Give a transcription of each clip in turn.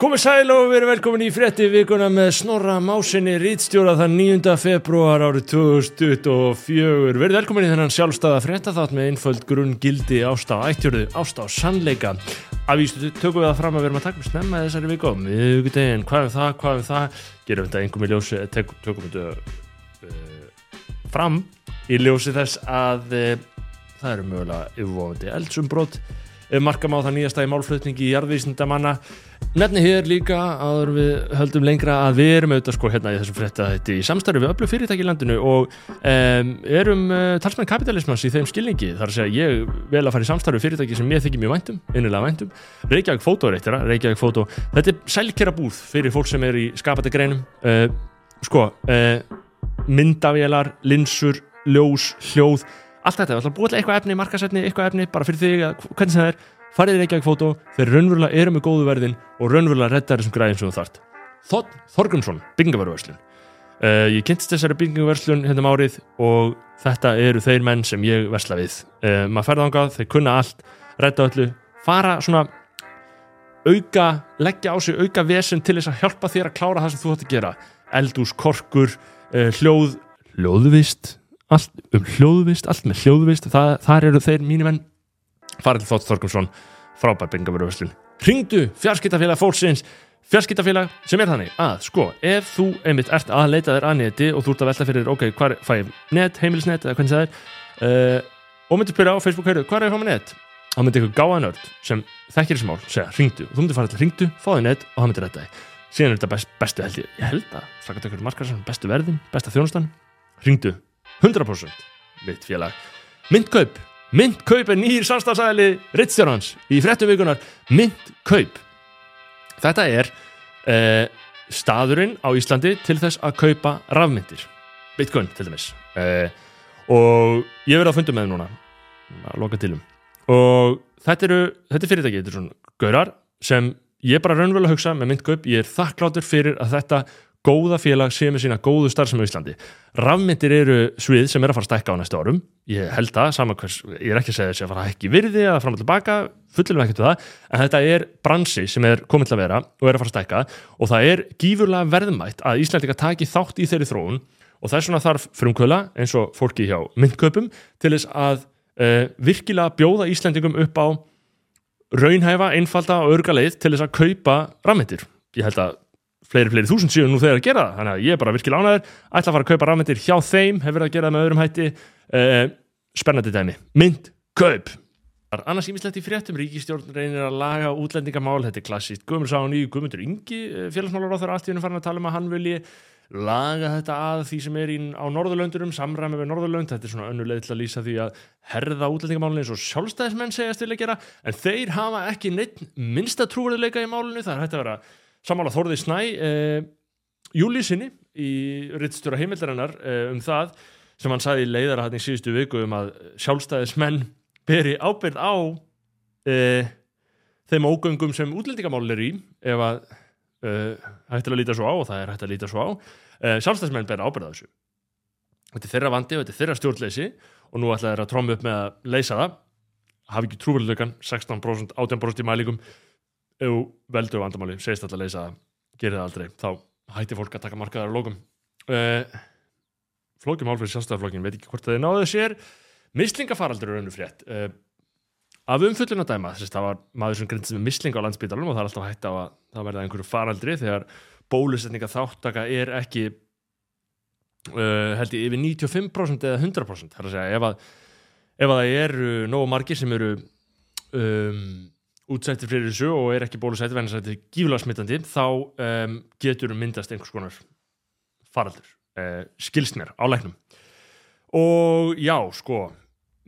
Komið sæl og verið velkomin í frétti vikuna með Snorra Másinni Rítstjóra þann 9. februar árið 2024. Verið velkomin í þennan sjálfstæða fréttaþátt með einföld grunn gildi ást á ættjörðu, ást á sannleika. Afvístu tökum við það fram að við erum að taka með snemma þessari viku. Miðugudegin, hvað um það, hvað um það? Gerum þetta einhverjum í ljósi, tökum við þetta uh, fram í ljósi þess að uh, það eru mögulega yfirvofandi eldsumbrot. Markam á það nýjasta í málflutningi í jarðvísindamanna. Nefni hér líka að við höldum lengra að við erum auðvitað sko hérna í þessum frétta þetta í samstarfi við öllu fyrirtæki í landinu og um, erum uh, talsmenn kapitalismans í þeim skilningi. Þar að segja ég vel að fara í samstarfi fyrirtæki sem ég þykir mjög væntum, innilega væntum Reykjavík Fótó er eitt þeirra, Reykjavík Fótó þetta er sælkera búð fyrir fólk sem er í skapandi greinum. Uh, sko, uh, myndavélar linsur, ljós, hljóð allt þetta, við ætlum að búið eitthvað efni, markasetni eitthvað efni, bara fyrir þig, hvernig það er. Farið í Reykjavík fótó, þeir raunverulega eru með góðu verðin og raunverulega reddar þessum græðin sem þú þart Þorn Þorgumsson, byggingavarverslun uh, ég kynst þessari byggingavarverslun hérna um árið og þetta eru þeir menn sem ég versla við. Uh, maður ferða ángað, þeir kunna allt redda öllu, fara svona auka, leggja á sig auka vesen til þess að hjálpa þér að klára það sem þú ætti að gera, eldús, korkur uh, hljóð, hljóðvist allt um hljóðvist, allt með hljóðvist. Það, þar eru þeir mínimenn farið til Þótt Þorkumsson frábær bengavöruverslun ringdu fjarskiptafélag fólksins fjarskiptafélag sem er þannig að sko ef þú einmitt ert að leita þér að neti og þú ert að velta fyrir ok, hvað fæ ég net, heimilisnet eða hvernig það er uh, og myndir spyrja á Facebook, heyrðu, hvað er ég fá með net? Þá myndir ykkur gáðanörd sem þekkir þessi mál segja ringdu þú myndir fara til ringdu, fá þig net og það myndir þetta síðan er þetta best, bestu held ég, ég held að bestu verðin, besta þjónustan. Ringdu 100% mitt félag. Myndkaup Myndkaup er nýjir samstagsæli Rittstjárhans í frettum vikunar Myndkaup Þetta er uh, staðurinn á Íslandi til þess að kaupa rafmyndir Bitcoin til dæmis. Uh, og ég verði að funda með það núna. Að loka tilum og þetta eru, þetta er fyrirtæki þetta er svona gaurar sem ég bara raunverulega hugsa með myndkaup, ég er þakkláttur fyrir að þetta góða félag sé með sína góðu starfsum á Íslandi. Rafmyndir eru svið sem er að fara að stækka á næstu árum ég held það, saman hvers, ég er ekki að segja þessi að fara ekki virði að fram og tilbaka fullilum ekkert það, en þetta er bransi sem er komið til að vera og er að fara að stækka og það er gífurlega verðmætt að Íslandika taki þátt í þeirri þróun og það er svona þarf frumkvöla eins og fólki hjá myndköpum til þess að uh, virkilega bjóða Íslandingum upp á raunhæfa, einfalda og örga leið til þess að kaupa rafmyndir. Ég held að fleiri, fleiri þúsund síðan nú þegar að gera það. Þannig að ég er bara virkilega ánæður ætla að fara að kaupa rafmyndir hjá þeim hefur verið að gera það með öðrum hætti. Uh, spennandi dæmi, mynd, kaup. Annars ímislegt í fréttum. Ríkistjórn reynir að laga útlendingamál. Þetta er klassíkt, Guðmundur sá nýju Guðmundur Ingi eh, félagsmálar á þeirra aftíðinu farin að tala um að hann vilji laga þetta að því sem er í, á Norðurlöndurum, samræmi við Norðurlönd. Þetta er svona önnuleið til að lýsa því að herða útlendingamálunni eins og sjálfstæðismenn segjast vilja gera. En þeir hafa ekki neitt minnsta trúverðileika í málunni, það er hægt að vera samála Þorði Snæ eh, júlísinni í rittstjóra heimildarinnar eh, um það sem hann sagði í leiðara hann í síðustu viku um að sjálfstæðismenn beri ábyrð á eh, þeim ógöngum sem útlendingamálun er í ef að að líta svo á og það er að líta svo á sjálfstæðismenn beri ábyrð á þessu. Þetta er þeirra vandi og þetta er þeirra stjórnleysi og nú ætla þeirra að tróma upp með að leysa það. Hafi ekki trúverðuleikan 16% 18% í mælingum ef veldur vandamáli segist alltaf að leysa gerir það aldrei þá hætti fólk að taka markaðar á lókum uh, flókjum hálfrið sjálfstæðarflokkin, veit ekki hvort það er náðu sér. Mislingafaraldur er önnu frétt. Uh, af umfullun að dæma þess að það var maður sem grindist með misling á landsbytalunum og það er alltaf hætti á að það verða einhverju faraldri þegar bólusetninga þáttaka er ekki uh, held ég yfir 95% eða 100% það er að segja ef að, ef að það eru nógu margir sem eru um útsettir fyrir þessu og er ekki bólusætti venni að þetta er gífla smittandi þá um, getur myndast einhvers konar faraldur, uh, skilsnir á læknum. Og já, sko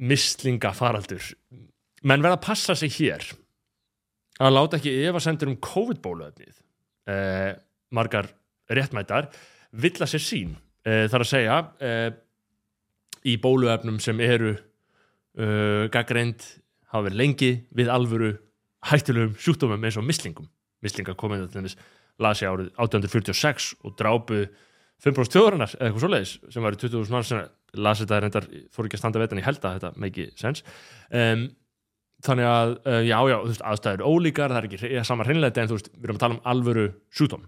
mislinga faraldur menn verða að passa sig hér að láta ekki ef að sendur um COVID-bóluöfnið uh, margar réttmættar vill að sér sín uh, þar að segja í bóluöfnum sem eru gaggreind hafa verið lengi við alvöru hættilegum sjúkdómum eins og mislingum. Mislingar komið til þess lasi árið 1846 og drápu 5% tjóðurinnar eða eitthvað svoleiðis sem var í 20.000 mann sem lasi þetta reyndar fór ekki að standa vetan í held að þetta make sense um, þannig að, uh, já, já, þú veist, aðstæður ólíkar, það er ekki hre- sama hreinlega en þú veist, við erum að tala um alvöru sjúdóm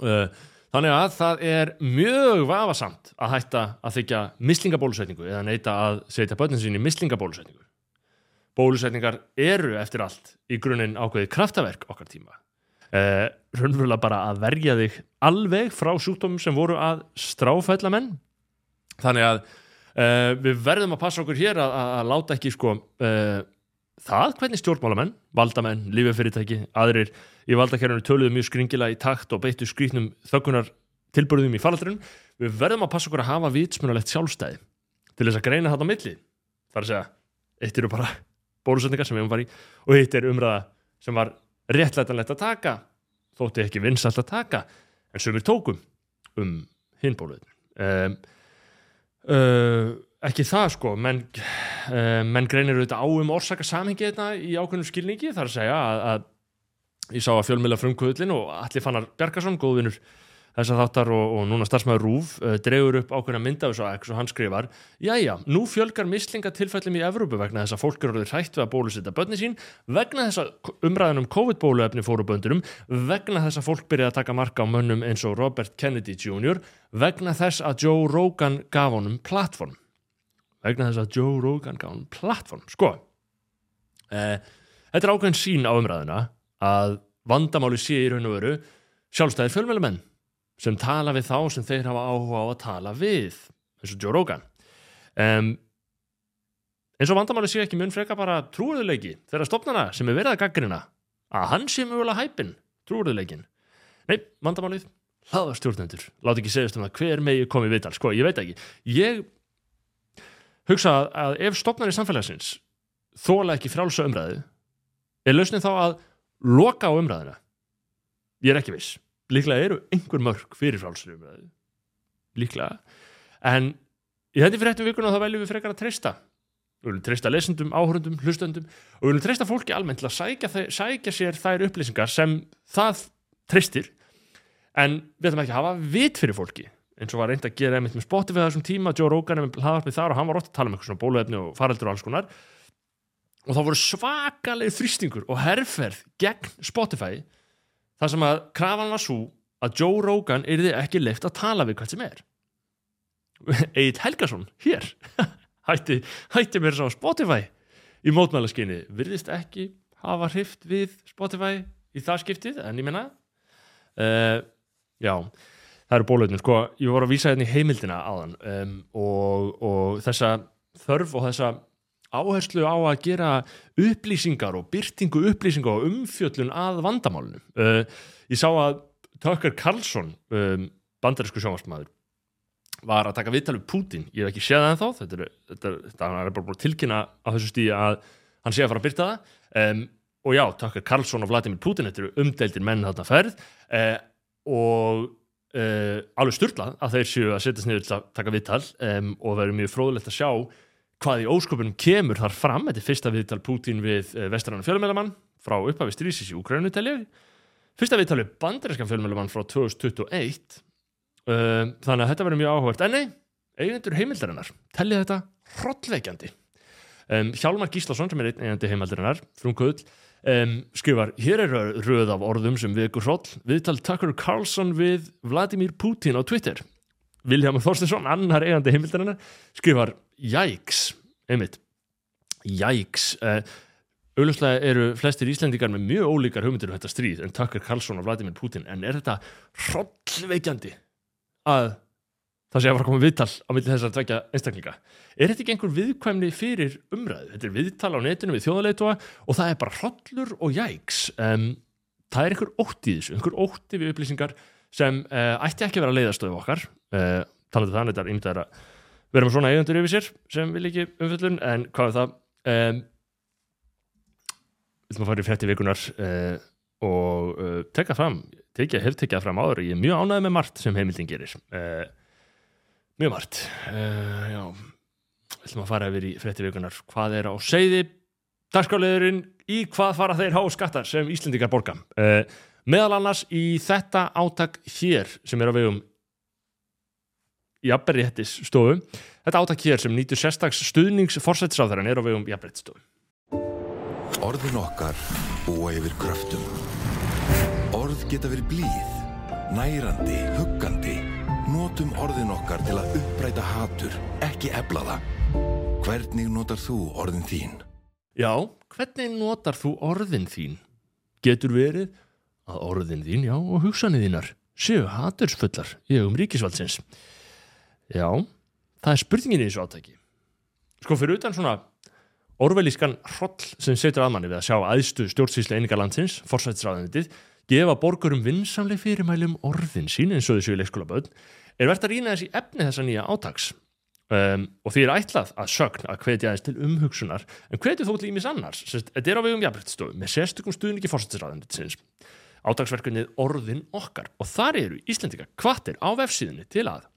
uh, þannig að það er mjög vafasamt að hætta að þykja mislingabólusetningu eða neita að setja börnin sín í mislingabólusetningu bólusetningar eru eftir allt í grunninn ákveðið kraftaverk okkar tíma. Uh, raunverulega bara að verja þig alveg frá sjúkdómum sem voru að stráfælla menn. Þannig að uh, við verðum að passa okkur hér að, að, láta ekki sko uh, það hvernig stjórnmálamenn, valdamenn, lífefyrirtæki aðrir í valdakerfinu töluðu mjög skringilega í takt og beittu skrýtnum þöggunar tilbúrðum í faraldurinn við verðum að passa okkur að hafa vitsmunalegt sjálfstæði til þess að greina þetta á milli. Þar að segja, eitt eru bara bólusetningar sem við í. Og eitt er umræða sem var réttlætanlegt að taka þótti ekki vinsalt að taka en sem við tókum um hinn bóluðin um, uh, ekki það sko. Menn, uh, menn greinir auðvitað á um orsaka samhengi þetta í ákveðnum skilningi. Þar að segja að, að ég sá að fjölmjöla frumkvöðlin og Alli Fannar Bjarkarsson, góðvinur þessar þáttar og, og núna starfsmæður Rúf uh, dregur upp ákveðna mynda og svo hann skrifar. Jæja, nú fjölgar mislingatilfellum í Evrópu vegna þess að fólk eru hrætt við að bólusetta börni sín, vegna þess að umræðan um COVID-bóluefni fóru böndurum vegna þess að fólk byrjaði að taka marka á mönnum eins og Robert Kennedy Jr. vegna þess að Joe Rogan gaf honum plattform vegna þess að Joe Rogan gaf honum plattform sko eh, þetta er ákveðin sín á umræðina að vandamáli sé í raun og veru sjálfstæðir fjölmjölumenn sem tala við þá sem þeir hafa áhuga á að tala við eins og Joe Rogan. Um, eins og vandamáli sé ekki mun freka bara trúurðuleiki þeirra stopnana sem er verið að gaggrina að hann sé mjögulega hæpin trúurðuleikin nei, vandamálið hlaða stjórnendur, láti ekki segjast um það hver megi komið viðtal, sko, ég veit ekki. Ég hugsa að, ef stopnari samfélagsins þóla ekki frálsa umræðu er lausnin þá að loka á umræðina ég er ekki viss líklega eru einhver mörg fyrir frálsri umræðu. Líklega. En í þetta fyrir eftir vikuna þá veljum við frekar að treysta. Við viljum treysta lesendum, áhörundum, hlustendum og við viljum treysta fólki almennt til að sækja, þe- sækja sér þær upplýsingar sem það treystir. En við ætlum ekki að hafa vit fyrir fólki. Eins og var reynd að gera einmitt með Spotify á þessum tíma, Joe Rogan er með hlaðvarpið þar og hann var ótt að tala um eitthvað svona bóluefni og faraldur og alls konar. Og það voru svakaleg þrýstingur og herrferð gegn Spotify þar sem að krafan var svo að Joe Rogan yrði ekki leift að tala við hvað sem er. Egil Helgason, hér. Hætti, hætti mér svo Spotify. Í mótmælaskinni virðist ekki hafa hrift við Spotify í það skiptið, en ég menna uh, já það eru bólöfnum, sko, ég voru að vísa hérna í heimildina áðan um, og, og þessa þörf og þessa áherslu á að gera upplýsingar og byrtingu upplýsingar og umfjöllun að vandamálinu. Uh, ég sá að Tucker Carlson um, bandarísku sjónvarsmaður var að taka viðtal við Putin. Ég hef ekki séð það ennþá. Þetta er, þetta þetta er bara búin að tilkynna á þessu stíði að hann sé að fara að byrta það. Um, og já, Tucker Carlson og Vladimir Putin þetta eru umdeildir menn þarna ferð. Uh, og uh, alveg styrlað að þeir séu að setjast niður til að taka viðtal. Um, og verður mjög fróðulegt að sjá hvað í ósköpunum kemur þar fram. Þetta er fyrsta viðtal Putin við uh, vestrannan fjölmjölamann frá upphafi strísis í Ukraínu telja fyrsta viðtal við bandarískan fjölmjölamann frá 2021 uh, þannig að þetta verður mjög áhugavert. En nei, eigendur heimildarinnar tellið þetta hrollveikjandi. Um, Hjálmar Gíslason sem er eigandi heimildarinnar frumkvöld um, skrifar hér er röð af orðum sem vekur hroll. Viðtal Tucker Carlson við Vladimir Putin á Twitter Viljámur Þorstinsson, annar eigandi heimildarinnar skrifar jæks einmitt, jæks uh, auðvitað eru flestir Íslendingar með mjög ólíkar hugmyndir um þetta stríð en Tucker Carlson og Vladimir Putin en er þetta hrollveikjandi að það sé að fara að koma viðtal á milli þessar tvekja einstaklinga? Er þetta ekki einhver viðkvæmni fyrir umræðu? Þetta er viðtal á netinu við þjóðaleitua og það er bara hrollur og jæks um, það er einhver ótti í þessu einhver ótti við upplýsingar sem uh, ætti ekki að vera leiðastöðu okkar. Uh, talandi þannig er ímyndað að vera með svona eigendur yfir sér sem vil ekki umfjöllun en hvað er það? Um, við ætlum að fara í frétti vikunar uh, og uh, tekja fram tekja, hef tekjað fram áður ég er mjög ánægð með margt sem heimildin gerir. Mjög margt. Já við ætlum að fara yfir í frétti vikunar hvað er á seiði dagskáliðurinn í hvað fara þeir há skattar sem Íslendingar borga? Uh, meðal annars í þetta átak hér sem er á vegum jafnberriðettis stofu þetta átak hér sem nýtur sérstags stuðnings forsættisáþæran er á vegum jafnberriðstofu Orðin okkar búa yfir kröftum. Orð geta verið blíð, nærandi, huggandi. Notum orðin okkar til að uppræta hatur, ekki ebla það. Hvernig notar þú orðin þín? Já, hvernig notar þú orðin þín? Getur verið að orðin þín, já, og hugsanið þínar séu hatursfullar í augum ríkisvaldsins. Já, það er spurningin í þessu átæki. Sko fyrir utan svona orvelískan hroll sem setur að manni við að sjá aðstu stjórnsýsla eininga landsins, forsætsræðanitið, gefa borgurum vinsamleg fyrirmælum orðin sín eins og þessu í leikskóla börn, er verðt að rýna þessi efni þessa nýja átags. Um, og því er ætlað að sögn að hvetja aðeins til umhugsunar en hvetju þó til ímis annars þetta er á vegum jafnbrytstofu með sérstökum stuðningi fórsættisræðanitsins átagsverkunnið orðin okkar. Og þar eru Íslendika kvartir á vefsíðunni til að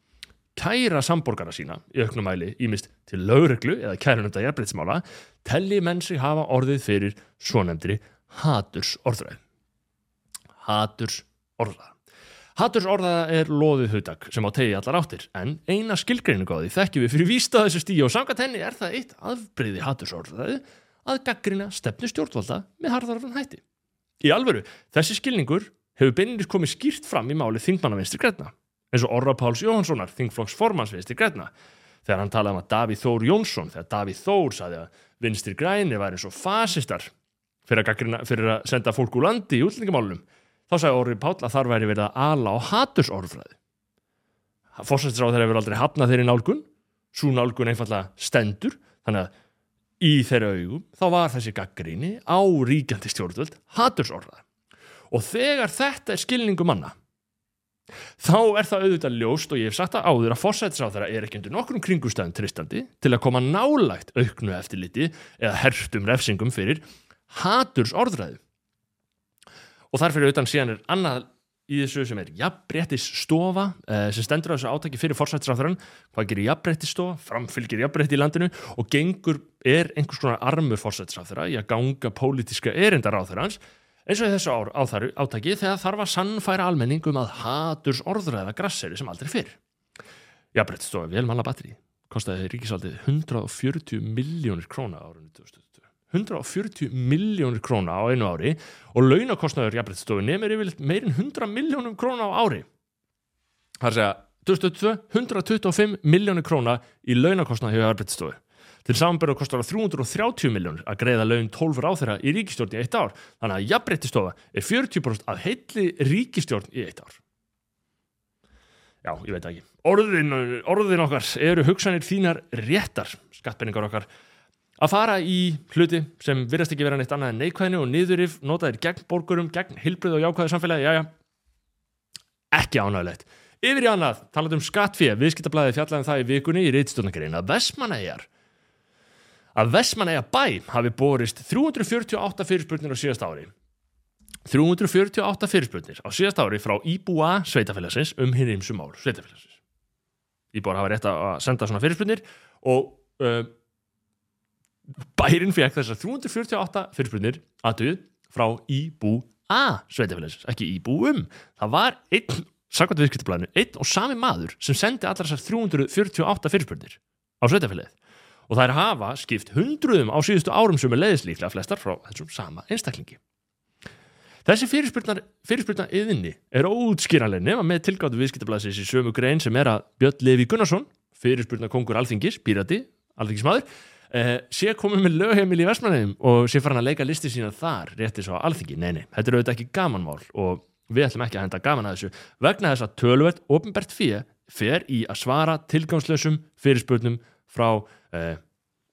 kæra samborgara sína í auknum mæli ímist til lögreglu eða kærununda jafnbrytsmála telli menn sig hafa orðið fyrir svonemndri haturs orðræð haturs orðræð Hatturs orðaða er loðið hugdag sem á tegi allar áttir, en eina skilgreiningu á því þekkjum við fyrir vísta þessu stíu og samkvæmt henni er það eitt aðbreyði hatturs orðaði að gaggrina stefnu stjórnvalda með harðarfran hætti. Í alvöru, þessi skilningur hefur beininist komið skýrt fram í máli þingmanna vinstri græna, eins og Orra Páls Jóhanssonar, þingflokks formans vinstri græna, þegar hann talaði um að Davíð Þór Jónsson, þegar Davíð Þór saði að vinstri græni væri eins og fasistar fyrir að, gaggrina, fyrir að senda fólk úr landi í útlendingamálunum þá sagði Orri Páll að þar væri verið að ala á hatursorðfræði. Fórsættisráð þeirra verið aldrei hafnað þeirri nálgun, svo nálgun einfallega stendur, þannig að í þeirra augum þá var þessi gaggríni á ríkjandi stjórnvöld hatursorðfræði. Og þegar þetta er skilningu manna, þá er það auðvitað ljóst og ég hef sagt að áður að fórsættisráð þeirra er ekki undir nokkrum kringustæðum tristandi til að koma nálægt auknu eftirliti eða herftum refsingum fyrir hatursorðfræði og þar fyrir auðvitað síðan er annað í þessu sem er jafnbrettis stofa eh, sem stendur á þessu átaki fyrir forsættisráþurann hvað gerir jafnbrettis stofa, framfylgir jafnbretti í landinu og gengur er einhvers konar armur forsættisráþura í að ganga pólitiska erindaráþurans eins og þessu ár, áþaru, átaki þegar þarf að sannfæra almenning um að haturs orðræða grasseri sem aldrei fyrr. Jafnbrettis stofa, vel manna batteri kostiði ríkisaldið 140 miljónir króna árunni 2000 140 miljónir króna á einu ári og launakostnaður jafnbrytstofu nefnir yfirleitt meirinn 100 miljónum króna á ári. Það er að segja 2022, 125 miljónir króna í launakostnað hjá jafnbrytstofu til samanbyrðu kostar það 330 miljónir að greiða laun 12 ráþeira í ríkistjórn í eitt ár. Þannig að jafnbryttistofa er 40% af heilli ríkistjórn í eitt ár. Já, ég veit ekki. Orðin, orðin okkar eru hugsanir þínar réttar skattpenningar okkar að fara í hluti sem virðast ekki vera neitt annað en neikvæðinu og niðurif notaðir gegn borgurum, gegn hilbrið og jákvæðu samfélagi, já já. Ekki ánægulegt. Yfir í annað talað um skattfíð, viðskiptablaðið fjallaðum það í vikunni í reytstofnakirinn að Vestmanæjar að Vestmanæja bæ hafi borist 348 fyrirspurnir á síðast ári. 348 fyrirspurnir á síðast ári frá Íbúa sveitafélagsins um hinn og mál sveitafélagsins Íbúar hafa rétt að senda svona fyrirspurnir og uh, bærin fekk þessar 348 fyrirspurnir aðtöð frá Íbú A sveitafélagsins, ekki Íbú um. Það var einn, sakvært viðskiptablaðinu einn og sami maður sem sendi allar þessar 348 fyrirspurnir á sveitafélagið og það er hafa skipt hundruðum á síðustu árum sem er leiðislíklega flestar frá þessum sama einstaklingi. Þessi fyrirspurnar yðinni er óutskýranlega nema með tilgáttu viðskiptablaðsins í sömu grein sem er að Björn Levi Gunnarsson, fyrirspurnar kongur Alþingis, pírati, Alþingismadur, Uh, sé komið með lögheimil í Vestmannheim og sé farin að leika listi sína þar rétti svo alþingi, nei nei, þetta er auðvitað ekki gamanmál og við ætlum ekki að henda gaman að þessu vegna þess að tölvert ofinbært fyrir fer í að svara tilgangslösum fyrirspurnum frá uh,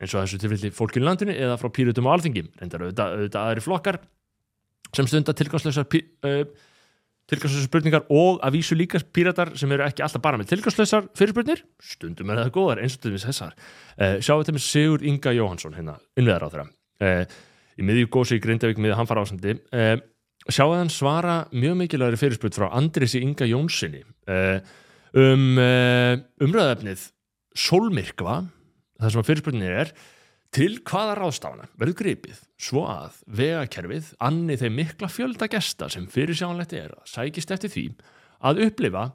eins og þessu tilfelli fólkinu landinu eða frá pýrutum á alþingi. Reyndar auðvitað, auðvitað aðri flokkar sem stundar tilgangslösar uh, tilgangslösar spurningar og að vísu líka píratar sem eru ekki alltaf bara með tilgangslösar fyrirspurnir, stundum er það góðar eins og til þess þessar. Uh, sjáum þetta með Sigur Inga Jóhansson hérna, innveðar á þeirra uh, í miðjú gósi í Grindavík miða hamfara ásandi uh, sjáum hann svara mjög mikilvægri fyrirspurn frá Andrisi Inga Jónssoni um umræðafnið Solmyrkva það sem að fyrirspurninni er til hvaða ráðstafana verður gripið svo að vegakerfið annið þeim mikla fjölda gesta sem fyrir sjánlegt er að sækist eftir því að upplifa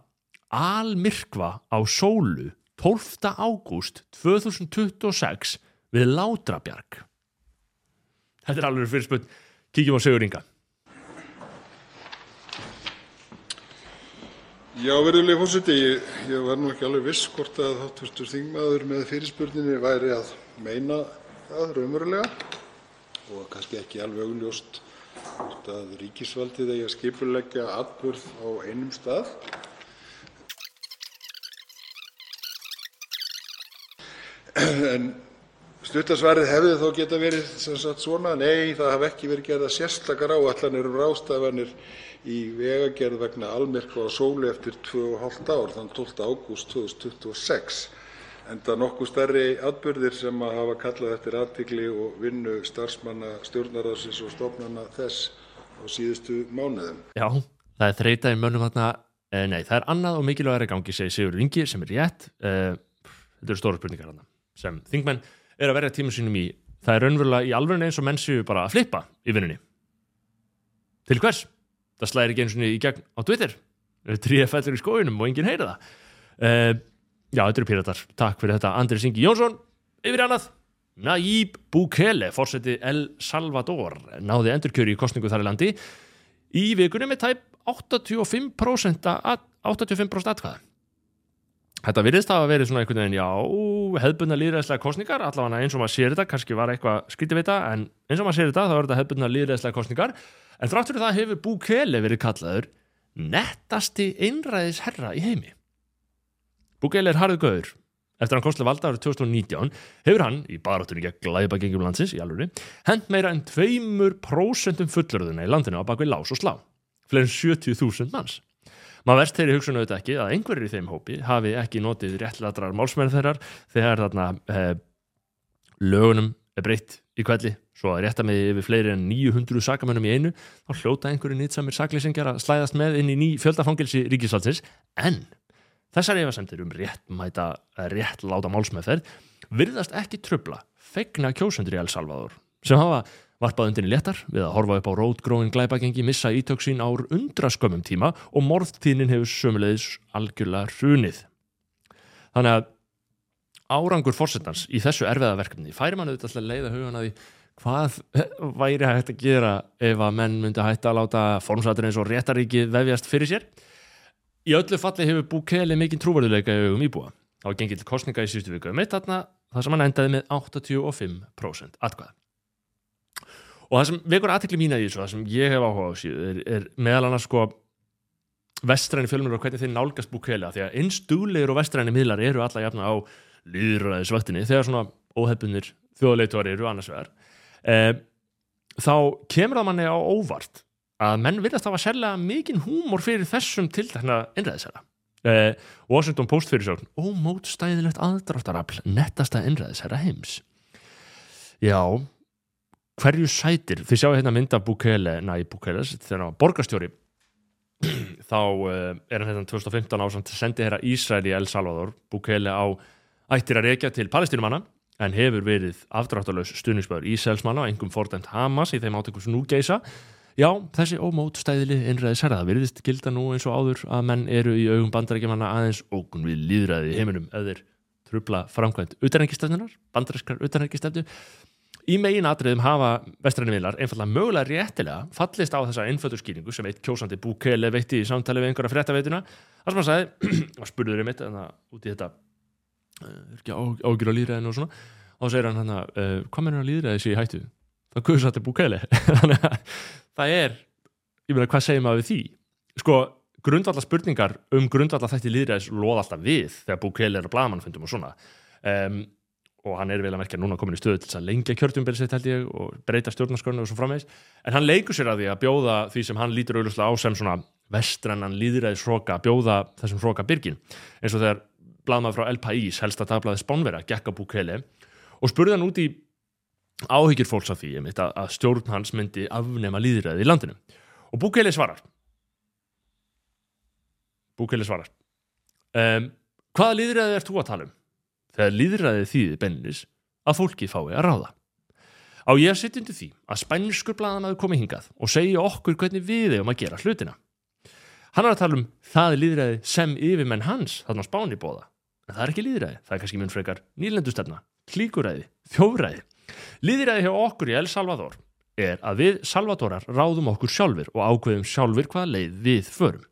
almyrkva á sólu 12. ágúst 2026 við Látrabjarg. Þetta er alveg fyrir spöld. Kíkjum á Sigur Inga. Já, verðulegi fórseti, ég, ég var nú ekki alveg viss hvort að háttvistur þingmaður með fyrirspurninni væri að meina það raunverulega og kannski ekki alveg augljóst hvort ríkisvaldið eigi að skipuleggja atburð á einum stað. En stuttasvarið hefði þó geta verið svona, nei, það hafi ekki verið gerða sérstakar áætlanir um ráðstafanir í vegagerð vegna almyrkva á sólu eftir 2,5 ár, þann 12. ágúst 2026, enda nokkuð stærri atburðir sem hafa kallað eftir athygli og vinnu starfsmanna Stjórnarráðsins og stofnana þess á síðustu mánuðum. Já, það er þreita í mönnum þarna. Eh, nei, það er annað og mikilvægari gangi, segir Sigur Ingi, sem er rétt. Eh, þetta eru stóra spurningar þarna sem þingmenn er að verja tíma sínum í. Það er raunverulega í alveg eins og menn séu bara að flippa í vinnunni. Til hvers? Það slæðir ekki eins og í gegn á Twitter. Tríða fellur í skóinum og enginn heyra það. Já, þetta eru píratar. Takk fyrir þetta. Andri Singi Jónsson, yfir annað. Nayib Bukele, fórseti El Salvador, náði endurkjöri í kostningu þar í landi í vikunni með tæp 85% að, 85% atkvæða. Þetta virðist að hafa verið svona einhvern veginn, já, hefðbundna líðræðslega kostningar, allavega eins og maður sér þetta, kannski var eitthvað skrítið við þetta, en eins og maður sér þetta, þá er þetta hefðbundna líðræðslega kostningar, en þrátt fyrir það hefur Bukele verið kallaður nettasti einræðis herra í heimi. Bukele er harðu göður. Eftir hann komst til valda árið 2019 hefur hann, í baráttunni gegn glæpa gengjum landsins í alvöru, hend meira en 2% fullurðuna í landinu á bakvið lás og slá. Fleiri en 70.000 manns. Maður verðst þeirri hugsun auðvitað ekki að einhverjir í þeim hópi hafi ekki notið réttladrar málsmenn þeirrar þegar þarna eh, lögunum er breytt í kvelli svo að rétta með yfir fleiri en 900 sakamönnum í einu þá hljóta einhverju nýtsamir saklýsingjar að slæðast með inn í ný fjöldafangilsi ríkisvaldsins en þessar efasemtir um réttmæta réttláta málsmeðferð virðast ekki tröfla fegna kjósundur í El Salvador sem hafa varpað undinni léttar við að horfa upp á rótgróin glæpagengi, missa ítöksín ár undraskömmum tíma og morðtíðnin hefur sömulegis algjörlega hrunið. Þannig að árangur fórsetans í þessu erfiða verkefni færi mann auðvitað að leiða hugan að því hvað væri hægt að gera ef að menn myndi hægt að láta formsatur eins og réttaríki vefjast fyrir sér. Í öllu falli hefur Bukele mikinn trúvarðuleika í augum íbúa. Það var gengið til kostninga í síðustu viku um eitt þarna þar sem hann endaði með 85% atkvæða. Og það sem vekur aðtekli mín að því, það sem ég hef áhuga á síðu, er, er meðal annars sko vestræni fjölmur og hvernig þeir nálgast Bukele því að einstúleir og vestræni miðlar eru alla jafna á líðræðisvaktinni þegar svona óhefbunir þjóðleituar eru annars vegar eh, þá kemur það manni á óvart að menn virðast hafa sérlega mikinn húmor fyrir þessum til þarna innræðisæra eh, Washington Post fyrir svo ómótstæðilegt aðdráttarafl nettasta innræðisæra heims. Já hverju sætir, þið sjáu hérna mynda Bukele, næ Bukele, þegar hann var borgarstjóri. Þá uh, er hann hérna 2015 ásand sendi hér að Ísrael í El Salvador. Bukele á ættir að reykja til palestinumanna en hefur verið afdráttalös stuðningsböður Ísraelsmanna og engum fordæmt Hamas í þeim átökum sem nú geisa já, þessi ómótstæðili innræði særða, það virðist gilda nú eins og áður að menn eru í augum bandarækjumanna aðeins ógun við líðræði í heiminum eða trubla framkvæmt utanækistefnunar, bandaræskar utanækistefnu í megin atriðum hafa vestræni vilar einfallega mögulega réttilega fallist á þessa einföldu skýringu sem eitt kjósandi Bukele veitti í samtali við einhverja fréttaveituna. Þar sem hann sagði, og spurður um eitt út í þetta er ekki ágjur á líðræðinu og svona og þá segir hann hann að uh, hvað mennur að líðræði sé í hættu? Það kuðsatti Bukele. Þannig að það er ég meina hvað segir maður við því? Sko grundvallar spurningar um grundvallar þætti líðræðis loða alltaf við þegar Bukele er að blagamannfundum og svona. Um, og hann er vel að merkja núna komin í stöðu til að lengja kjörtjumberið sitt held ég og breyta stjórnarskorinu og svo framvegs en hann leikur sér að því að bjóða því sem hann lítur auðvitað á sem svona vestrannan líðræðis hróka, bjóða þessum hróka byrgin eins og þegar bladmað frá El País, helst að dagblaði Spánvera, gekka Bukele og spurði hann út í áhyggjur fólks af því einmitt, að, að stjórn hans myndi afnema líðræði í landinu. Og Bukele svarar. Bukele svarar. Um, hvaða líðræði ert þú að tala um? þegar líðræði þýði bennis að fólki fái að ráða. Á ég að setja undir því að spænskur blaðanaður komi hingað og segja okkur hvernig við eigum að gera hlutina? Hann er að tala um það líðræði sem yfirmenn hans þarna spáni bóða en það er ekki líðræði, það er kannski mun frekar nýlendustefna, klíkuræði, þjófræði líðræði hjá okkur í El Salvador er að við Salvadorar ráðum okkur sjálfur og ákveðum sjálfur hvaða leið við förum.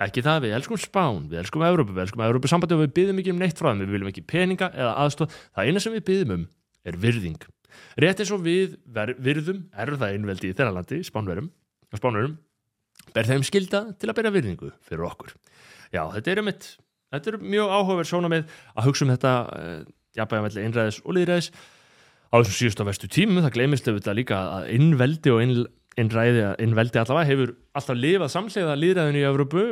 Ekki það að við elskum Spán, við elskum Európu, við elskum Európu sambandi og við byggðum ekki um neitt frá þeim, við viljum ekki peninga eða aðstóð, það eina sem við byggðum um er virðing. Rétt eins og við virðum erða einveldi í þeirra landi, Spánverum, Spánverum, ber þeim skilda til að bera virðingu fyrir okkur. Já, þetta er um eitt, þetta er mjög áhugaverð svona með að hugsa um þetta, uh, á þessum síðust á vestu tímum, það gleymist auðvitað líka að innveldi og inn, innræði, innveldi allavega hefur alltaf lifað samslega liðræðinu í Evrópu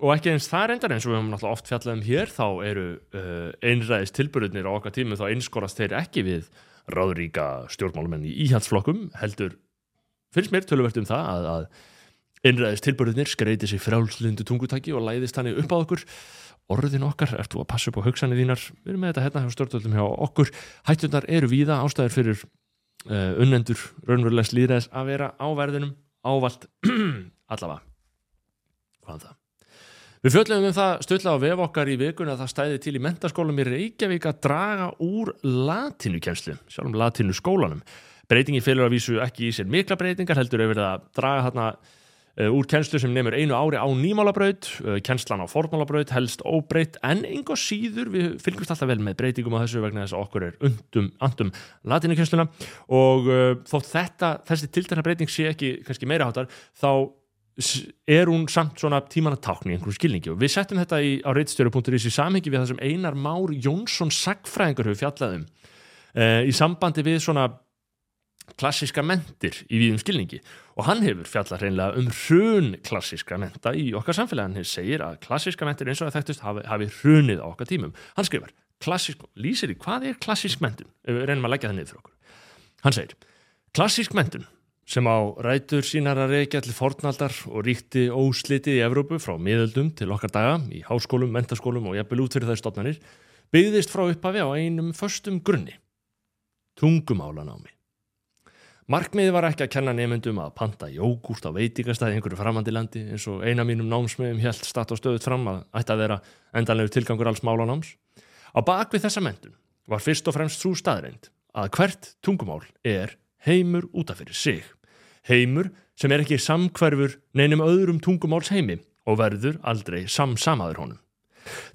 og ekki eins það reyndar eins og við höfum náttúrulega oft fjallað um hér þá eru uh, einræðis tilbyrðunir á okkar tímu þá einskorast þeir ekki við ráðuríka stjórnmálumenn í íhaldsflokkum heldur, finnst mér töluvert um það að, að einræðis tilbyrðunir skreiti sig frálslundu tungutaki og læðist hann upp á okkur orðin okkar, ert þú að passa upp á hugsanir þínar? Við erum með þetta hérna hjá stjórnvöldum hjá okkur. Hættunar eru víða ástæður fyrir uh, unnendur raunverulegs líðræðis að vera á verðinum ávalt allavega. Hvað það? Við fjöldum um það stöðla á vef okkar í vikun að það stæði til í mentaskólum í Reykjavík að draga úr latinukjenslu, sjálfum latinu skólanum. Breytingi félur að vísu ekki í sér mikla breytingar, heldur hefur það að draga hérna úr kjenslu sem nefnur einu ári á nýmálabraut, uh, kjenslan á formálabraut, helst óbreytt, en einhver síður, við fylgjumst alltaf vel með breytingum á þessu vegna þess að okkur er undum, andum latinukjensluna og uh, þótt þetta, þessi tiltegna breyting sé ekki kannski meira hátar, þá er hún samt svona tímanatákn í einhverjum skilningi. Og við settum þetta í, á reytstjóru.is í samhengi við það sem Einar Már Jónsson sagfræðingur hefur fjallaðum uh, í sambandi við svona klassiska mentir í viðum skilningi. Og hann hefur fjallað hreinlega um hrun klassiska menta í okkar samfélagi. Hann segir að klassiska mentir eins og það þekktust hafi, hafi hrunið á okkar tímum. Hann skrifar, klassisk, lýsir í hvað er klassisk mentun, við reynum að leggja það niður fyrir okkur. Hann segir, klassisk mentun sem á rætur sínar að reykja til fornaldar og ríkti óslitið í Evrópu frá miðöldum til okkar daga í háskólum, mentaskólum og jafnvel út fyrir þær stofnanir byggðist frá upphafi á einum förstum grunni tungumálanámi Markmiði var ekki að kenna nefndum að panta jógúrt á veitingastæði einhverju framandi landi eins og eina mínum námsmiðum helt statt og stöðut fram að ætti að vera endanlegu tilgangur alls málanáms. Á bakvið þessa mentun var fyrst og fremst svo staðreind að hvert tungumál er heimur útaf fyrir sig heimur sem er ekki samkverfur neinum öðrum tungumáls heimi og verður aldrei samsamaður honum.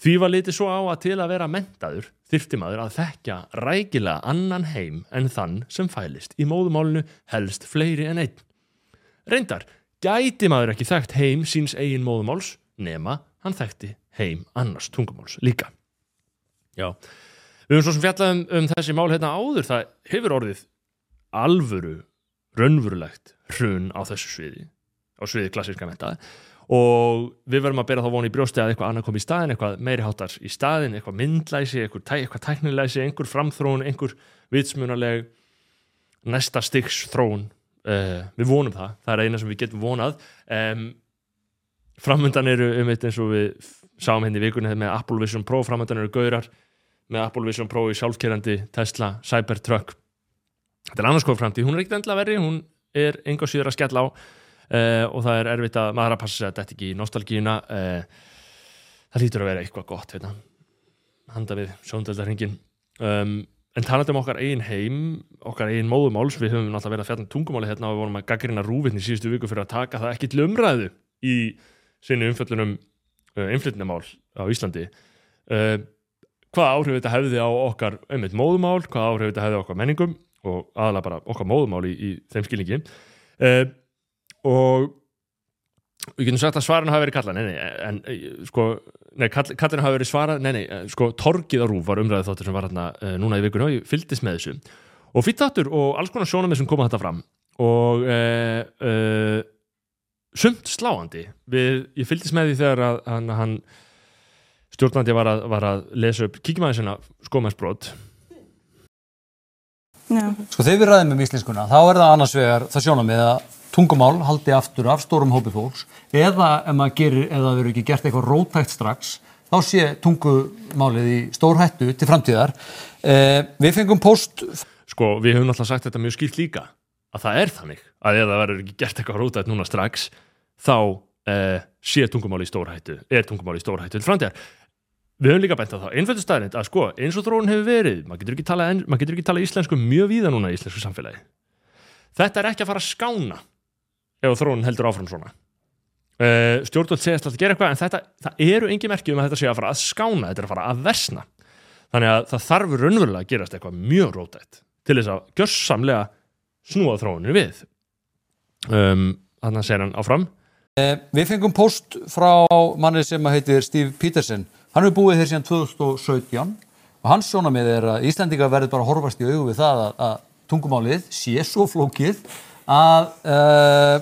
Því var litið svo á að til að vera mentaður þyrfti maður að þekkja rækilega annan heim en þann sem fælist í móðumálinu helst fleiri en einn. Reyndar, gæti maður ekki þekkt heim síns eigin móðumáls nema hann þekkti heim annars tungumáls líka. Já, við höfum svo sem fjallaðum um þessi mál hérna áður, það hefur orðið alvöru, raunvurulegt hrun á þessu sviði, á sviði klassíska mentaði og við verðum að bera þá voni í brjósti að eitthvað annað kom í staðin, eitthvað meiri hátar í staðin, eitthvað myndlæsi, eitthvað, tæ, eitthvað tæknilæsi, einhver framþróun, einhver vitsmunaleg næsta styggs þróun. Uh, við vonum það, það er eina sem við getum vonað. Um, framöndan eru um eitt eins og við sáum henni hérna í vikunni með Apple Vision Pro. Framöndan eru gaurar með Apple Vision Pro í sjálfkerrandi Tesla Cybertruck. Þetta er annars kofu framtíð, hún er ekkert endla verri. Hún er einhver síður að skella á uh, og það er erfitt að maður að passa sig að þetta ekki í nostalgíuna uh, það lítur að vera eitthvað gott hérna. handa við sjóndöldarhingin um, en talað um okkar einn heim okkar einn móðumáls, við höfum náttúrulega verið að fjalla um tungumáli hérna og við vorum að gaggrina rúvitni síðustu viku fyrir að taka það ekki til umræðu í sinni umfjöllunum uh, innflytnumál á Íslandi. Hvað áhrif þetta hefði á okkar einmitt móðumál, hvað áhrif þetta hefði á okkar menningum og aðalega bara okkar móðumál í, í þeim skilningi. Uh, og við getum sagt að svaran hafi verið kalla nei, nei, en sko nei, kall, kallinu hafi verið svara, nei, nei, sko Torgið á Rúf var umræðið þáttur sem var hérna uh, núna í vikunum og ég fyldist með þessu. Og fyrir þáttur og alls konar sjónum sem koma þetta fram. Og uh, uh, sumt sláandi við, ég fyldist með því þegar að hann, hann stjórnandi var að, var að lesa upp kíkjumæði sinna skómaðsbrót Sko þegar við ræðum um íslenskuna þá er það annars vegar það sjónum með að tungumál haldi aftur af stórum hópi fólks eða ef maður gerir, eða það verður ekki gert eitthvað rótækt strax, þá sé tungumálið í stór hættu til framtíðar. Eh, við fengum post... Sko, við höfum alltaf sagt þetta mjög skilt líka, að það er þannig að ef það verður ekki gert eitthvað rótækt núna strax, þá eh, sé tungumáli í stór hættu, er tungumáli í stór hættu til framtíðar. Við höfum líka bænt að það, einföldu staðrind að sko, eins og þróun hefur verið, maður getur ekki tala, maður getur ekki tala íslensku mjög víða núna í íslensku samfélagi þetta er ekki að fara að skána ef þróun heldur áfram svona. Uh, stjórnvöld alltaf að gera eitthvað en þetta, það eru engi merki um að þetta sé að fara að skána þetta er að fara að versna. Þannig að það þarf raunverulega að gerast eitthvað mjög rótætt til þess að gjörsamlega snúa þróuninu við. Um, þannig að segja hann áfram. Eh, Við fengum post frá manni sem heitir Steve Peterson. Hann hefur búið hér síðan 2017 og hans sjónamið er að Íslandinga verður bara horfast í augu við það að, að tungumálið sé svo flókið að, uh,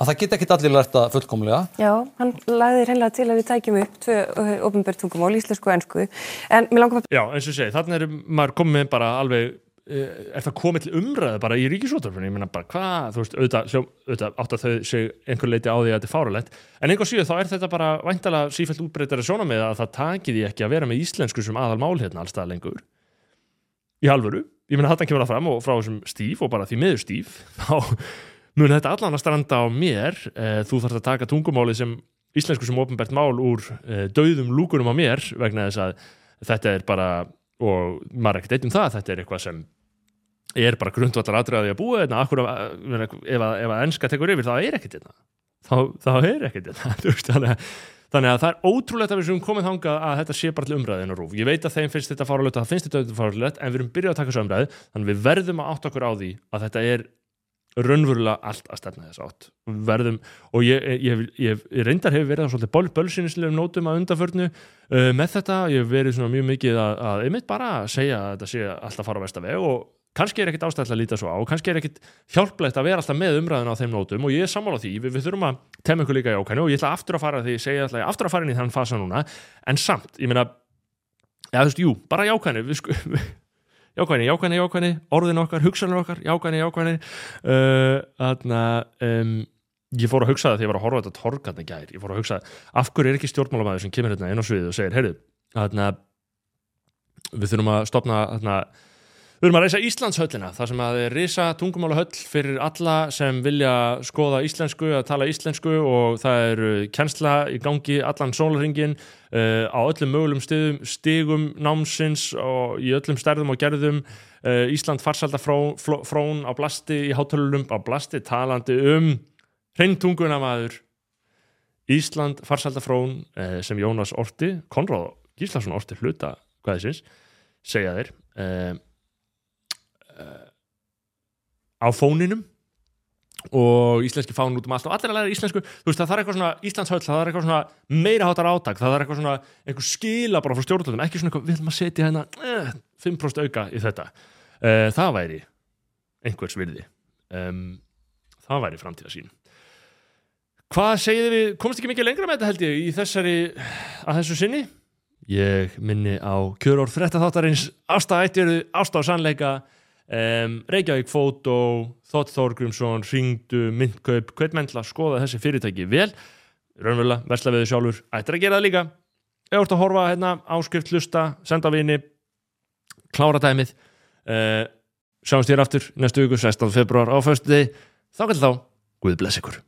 að það geta ekkit allir lært að fullkomlega. Já, hann lagði hreinlega til að við tækjum upp tvö ofinbært tungumál, íslensku og ennsku. En mér langar að Já, eins og segi, þannig er maður komið með bara alveg eh, er það komið til umræðu bara í ríkisúttarfinu, ég meina bara hvað, þú veist, auðvitað, auðvitað átt að þau sig einhver leiti á því að þetta er fáralegt, en einhver síðu þá er þetta bara væntalega sífælt útbreytara sjónamið að það taki því ekki að vera með íslensku sem aðal mál hérna allstað lengur í halvöru, ég meina þetta kemur það fram og frá þessum stíf og bara því miður stíf þá mun þetta allan að stranda á mér? Eh, þú þarfst að taka tungumáli sem íslensku sem ofinbært mál úr eh, dauðum lúkunum á mér vegna þess að þetta er bara og maður er ekkert eitt um það, þetta er eitthvað sem er bara grundvallar atriðaði að búa þetta, akkur ef, að- ef að ennska tekur yfir, þá er ekkert þetta þá, þá er ekkert Þú veist, þannig, að- það er ótrúlegt að við séum komið þangað að þetta sé bara til umræðin og rúf ég veit að þeim finnst þetta fáralegt og það finnst þetta fáralegt en við erum byrjað að taka þessu umræði þannig við verðum að átta okkur á því að þetta er raunverulega allt að stefna þess átt. Verðum, og ég, ég, ég, ég, reyndar hefur verið á svolítið böl, bölsinislegum nótum að undanförnu uh, með þetta, ég hef verið svona mjög mikið að, að einmitt bara segja að þetta sé alltaf fara á versta veg og kannski er ekkit ástæðlega að líta svo á og kannski er ekkit hjálplegt að vera alltaf með umræðin á þeim nótum og ég er sammála því, við, við þurfum að temma ykkur líka í ákvæmni og ég ætla aftur að fara því, segja ég aftur að fara inn í þann fasa núna. En samt, ég meina já, þú veist, jú, bara jákvæmni við, jákvæmni, jákvæmni, jákvæmni orðin okkar, hugsanir okkar, jákvæmni, jákvæmni uh, þarna um, ég fór að hugsa það þegar ég var að horfa þetta torgarni gær, ég fór að hugsa af hverju er ekki stjórnmálamæður sem kemur hérna inn á sviðið og segir, heyrðu, þarna við þurfum að stopna þarna Við erum að reysa Íslandshöllina, þar sem að er reysa tungumálahöll fyrir alla sem vilja skoða íslensku, að tala íslensku og það eru kennsla í gangi allan sólarringin uh, á öllum mögulegum stigum, stigum námsins og í öllum stærðum og gerðum. Uh, Ísland farsalda frón, fló- frón á blasti í hátölunum, á blasti talandi um hreintunguna maður. Ísland farsalda frón uh, sem Jónas Orti, Konráð Gíslason Orti hluta hvaðisins, segja þeir uh, á fóninum og íslenski fánin út um allt og allir að læra íslensku. Veist það þarf eitthvað svona Íslandshöll það þarf eitthvað svona meira hátar átak það þarf eitthvað svona einhver skila bara frá stjórnvöldum ekki svona eitthvað við ætlum að setja hérna eh, 5% auka í þetta. Uh, það væri einhvers virði. Um, það væri framtíða sín hvað segið við komst ekki mikið lengra með þetta held ég í þessari að þessu sinni? Ég minni á kjöror frétta þáttarins ástæðættjöru, ástæð og sannleika um, Reykjavík Fótó Þótt Þórgrímsson, Ringdu, Myndkaup Kveitmendla, skoða þessi fyrirtæki vel? Raunverulega, versla við þau sjálfur. Ættir að gera það líka. Þú ert að horfa hérna, áskrift, lusta, senda vini klára dæmið. Uh, sjáumst þér aftur næstu viku, 16. februar á föstu þá, þá, Guð bless ykkur